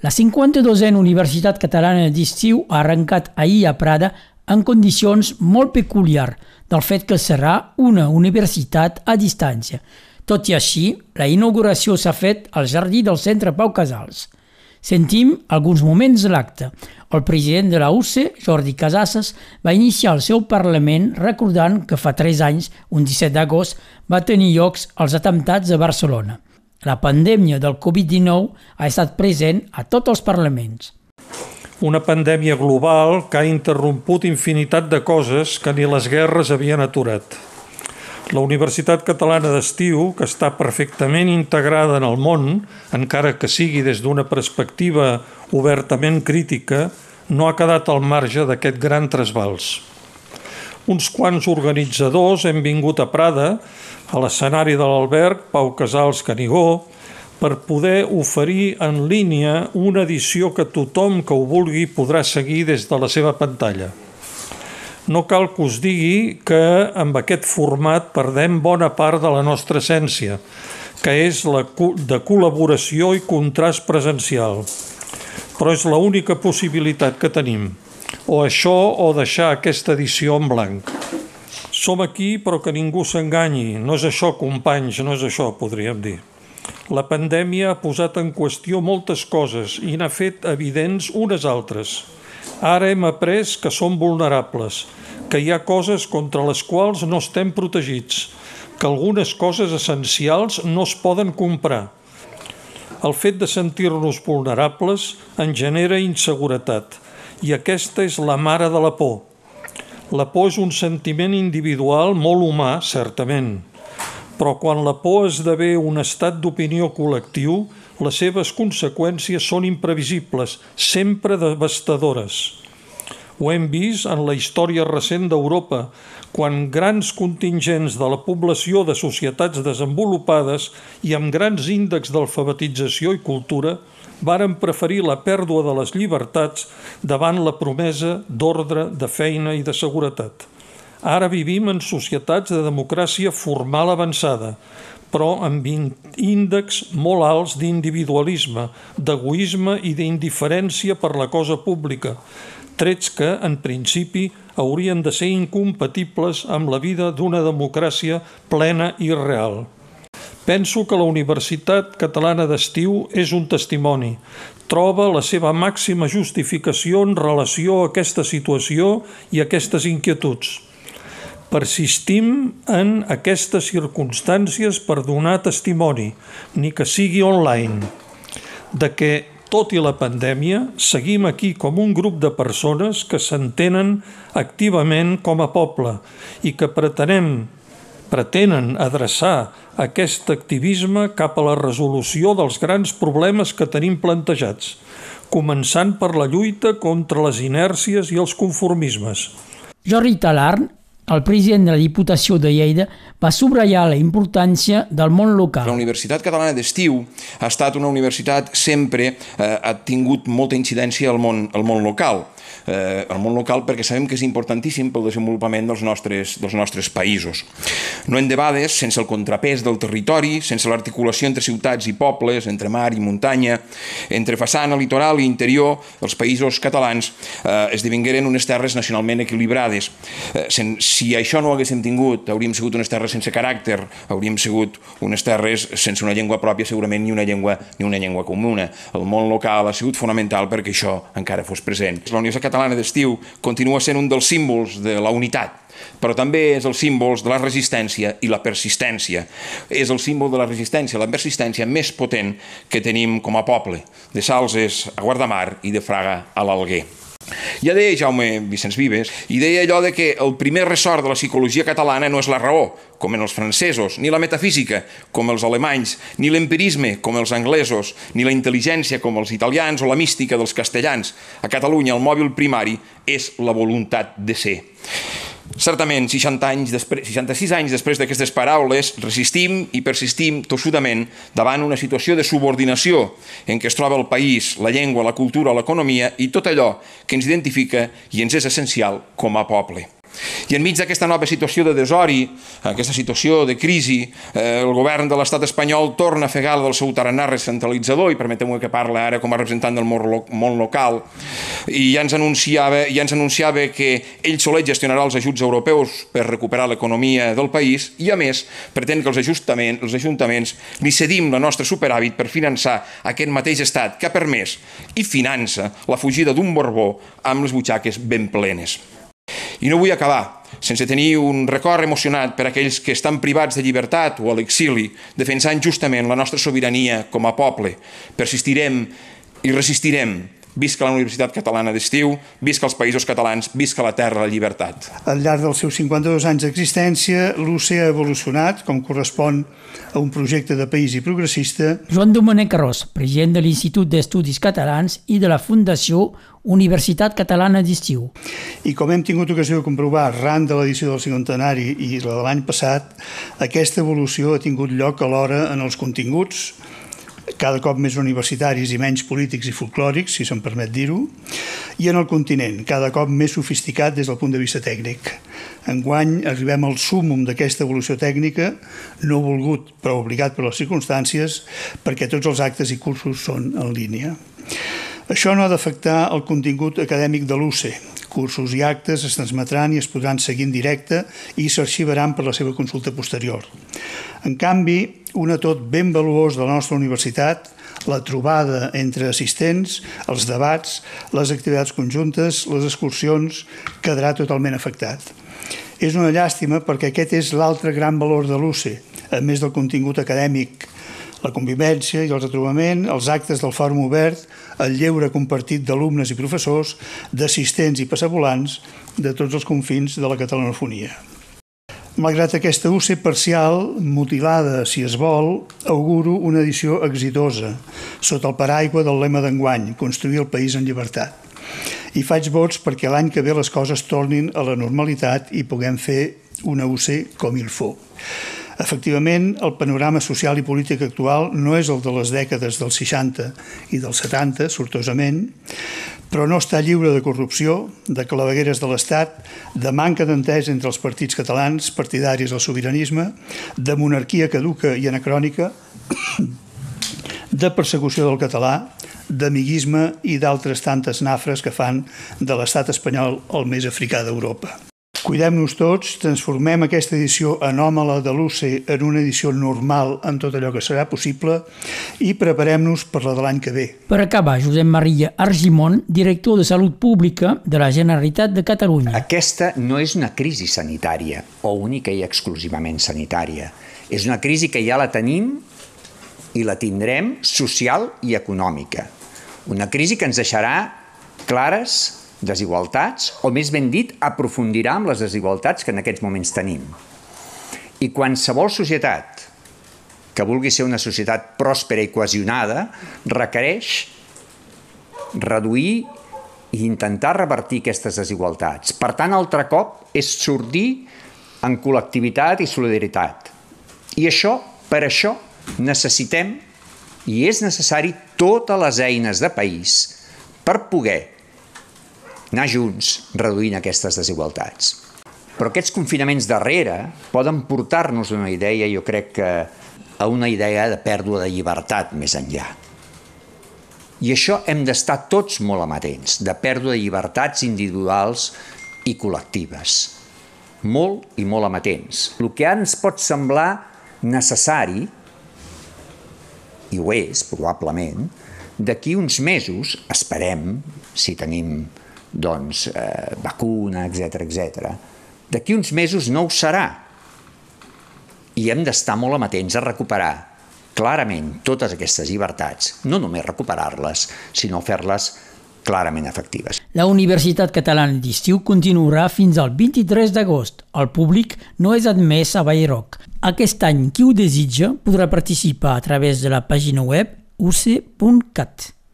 La 52a Universitat Catalana d'Estiu ha arrencat ahir a Prada en condicions molt peculiars del fet que serà una universitat a distància. Tot i així, la inauguració s'ha fet al jardí del Centre Pau Casals. Sentim alguns moments de l'acte. El president de la UCE, Jordi Casasses, va iniciar el seu Parlament recordant que fa tres anys, un 17 d'agost, va tenir llocs els atemptats de Barcelona. La pandèmia del Covid-19 ha estat present a tots els parlaments. Una pandèmia global que ha interromput infinitat de coses que ni les guerres havien aturat. La Universitat Catalana d'Estiu, que està perfectament integrada en el món, encara que sigui des d'una perspectiva obertament crítica, no ha quedat al marge d'aquest gran trasbals. Uns quants organitzadors hem vingut a Prada, a l'escenari de l'alberg Pau Casals Canigó, per poder oferir en línia una edició que tothom que ho vulgui podrà seguir des de la seva pantalla. No cal que us digui que amb aquest format perdem bona part de la nostra essència, que és la de col·laboració i contrast presencial. Però és l'única possibilitat que tenim, o això o deixar aquesta edició en blanc. Som aquí però que ningú s'enganyi, no és això companys, no és això, podríem dir. La pandèmia ha posat en qüestió moltes coses i n'ha fet evidents unes altres. Ara hem après que som vulnerables, que hi ha coses contra les quals no estem protegits, que algunes coses essencials no es poden comprar. El fet de sentir-nos vulnerables en genera inseguretat i aquesta és la mare de la por. La por és un sentiment individual molt humà, certament, però quan la por esdevé un estat d'opinió col·lectiu, les seves conseqüències són imprevisibles, sempre devastadores. Ho hem vist en la història recent d'Europa, quan grans contingents de la població de societats desenvolupades i amb grans índexs d'alfabetització i cultura varen preferir la pèrdua de les llibertats davant la promesa d'ordre, de feina i de seguretat. Ara vivim en societats de democràcia formal avançada, però amb índexs molt alts d'individualisme, d'egoisme i d'indiferència per la cosa pública, trets que, en principi, haurien de ser incompatibles amb la vida d'una democràcia plena i real. Penso que la Universitat Catalana d'Estiu és un testimoni. Troba la seva màxima justificació en relació a aquesta situació i aquestes inquietuds. Persistim en aquestes circumstàncies per donar testimoni, ni que sigui online, de que tot i la pandèmia, seguim aquí com un grup de persones que s'entenen activament com a poble i que pretenem, pretenen adreçar aquest activisme cap a la resolució dels grans problemes que tenim plantejats, començant per la lluita contra les inèrcies i els conformismes. Jordi Talarn el president de la Diputació de Lleida va subratllar la importància del món local. La Universitat Catalana d'Estiu ha estat una universitat sempre, eh, ha tingut molta incidència al món, al món local eh, al món local perquè sabem que és importantíssim pel desenvolupament dels nostres, dels nostres països. No en debades, sense el contrapès del territori, sense l'articulació entre ciutats i pobles, entre mar i muntanya, entre façana, litoral i interior, els països catalans eh, esdevingueren unes terres nacionalment equilibrades. Eh, sen, si això no ho haguéssim tingut, hauríem sigut unes terres sense caràcter, hauríem sigut unes terres sense una llengua pròpia, segurament ni una llengua, ni una llengua comuna. El món local ha sigut fonamental perquè això encara fos present. La Universitat Catalana d'Estiu continua sent un dels símbols de la unitat, però també és el símbol de la resistència i la persistència. És el símbol de la resistència, la persistència més potent que tenim com a poble, de Salses a Guardamar i de Fraga a l'Alguer. Ja deia Jaume Vicenç Vives, i deia allò de que el primer ressort de la psicologia catalana no és la raó, com en els francesos, ni la metafísica, com els alemanys, ni l'empirisme, com els anglesos, ni la intel·ligència, com els italians, o la mística dels castellans. A Catalunya el mòbil primari és la voluntat de ser. Certament, 60 anys després, 66 anys després d'aquestes paraules, resistim i persistim tossudament davant una situació de subordinació en què es troba el país, la llengua, la cultura, l'economia i tot allò que ens identifica i ens és essencial com a poble. I enmig d'aquesta nova situació de desori, aquesta situació de crisi, eh, el govern de l'estat espanyol torna a fer gala del seu tarannà recentralitzador, i permeteu-me que parli ara com a representant del món local, i ja ens, anunciava, ja ens anunciava que ell solet gestionarà els ajuts europeus per recuperar l'economia del país, i a més pretén que els ajustaments, els ajuntaments li cedim la nostra superàvit per finançar aquest mateix estat que ha permès i finança la fugida d'un Borbó amb les butxaques ben plenes. I no vull acabar sense tenir un record emocionat per aquells que estan privats de llibertat o a l'exili, defensant justament la nostra sobirania com a poble. Persistirem i resistirem Visca la Universitat Catalana d'Estiu, visca els països catalans, visca la terra, la llibertat. Al llarg dels seus 52 anys d'existència, l'UCE ha evolucionat, com correspon a un projecte de país i progressista. Joan Domènec Arròs, president de l'Institut d'Estudis Catalans i de la Fundació Universitat Catalana d'Estiu. I com hem tingut ocasió de comprovar arran de l'edició del cinquantenari i la de l'any passat, aquesta evolució ha tingut lloc alhora en els continguts, cada cop més universitaris i menys polítics i folclòrics, si se'n permet dir-ho, i en el continent, cada cop més sofisticat des del punt de vista tècnic. Enguany arribem al súmum d'aquesta evolució tècnica, no volgut però obligat per les circumstàncies, perquè tots els actes i cursos són en línia. Això no ha d'afectar el contingut acadèmic de l'UCE. Cursos i actes es transmetran i es podran seguir en directe i s'arxivaran per la seva consulta posterior. En canvi, un a tot ben valuós de la nostra universitat, la trobada entre assistents, els debats, les activitats conjuntes, les excursions, quedarà totalment afectat. És una llàstima perquè aquest és l'altre gran valor de l'UCE, a més del contingut acadèmic, la convivència i el retrobament, els actes del fòrum obert, el lleure compartit d'alumnes i professors, d'assistents i passavolants de tots els confins de la catalanofonia. Malgrat aquesta UC parcial, mutilada, si es vol, auguro una edició exitosa, sota el paraigua del lema d'enguany, construir el país en llibertat. I faig vots perquè l'any que ve les coses tornin a la normalitat i puguem fer una UC com il faut. Efectivament, el panorama social i polític actual no és el de les dècades dels 60 i dels 70, sortosament, però no està lliure de corrupció, de clavegueres de l'Estat, de manca d'entès entre els partits catalans partidaris del sobiranisme, de monarquia caduca i anacrònica, de persecució del català, d'amiguisme i d'altres tantes nafres que fan de l'estat espanyol el més africà d'Europa. Cuidem-nos tots, transformem aquesta edició anòmala de l'UCE en una edició normal en tot allò que serà possible i preparem-nos per la de l'any que ve. Per acabar, Josep Maria Argimon, director de Salut Pública de la Generalitat de Catalunya. Aquesta no és una crisi sanitària o única i exclusivament sanitària. És una crisi que ja la tenim i la tindrem social i econòmica. Una crisi que ens deixarà clares desigualtats, o més ben dit, aprofundirà amb les desigualtats que en aquests moments tenim. I qualsevol societat que vulgui ser una societat pròspera i cohesionada requereix reduir i intentar revertir aquestes desigualtats. Per tant, altre cop, és sortir en col·lectivitat i solidaritat. I això, per això, necessitem i és necessari totes les eines de país per poder anar junts reduint aquestes desigualtats. Però aquests confinaments darrere poden portar-nos una idea, jo crec que a una idea de pèrdua de llibertat més enllà. I això hem d'estar tots molt amatents, de pèrdua de llibertats individuals i col·lectives. Molt i molt amatents. El que ens pot semblar necessari, i ho és probablement, d'aquí uns mesos, esperem, si tenim doncs, eh, vacuna, etc etc. D'aquí uns mesos no ho serà. I hem d'estar molt amatents a recuperar clarament totes aquestes llibertats, no només recuperar-les, sinó fer-les clarament efectives. La Universitat Catalana d'Estiu continuarà fins al 23 d'agost. El públic no és admès a Vallroc. Aquest any, qui ho desitja podrà participar a través de la pàgina web uc.cat.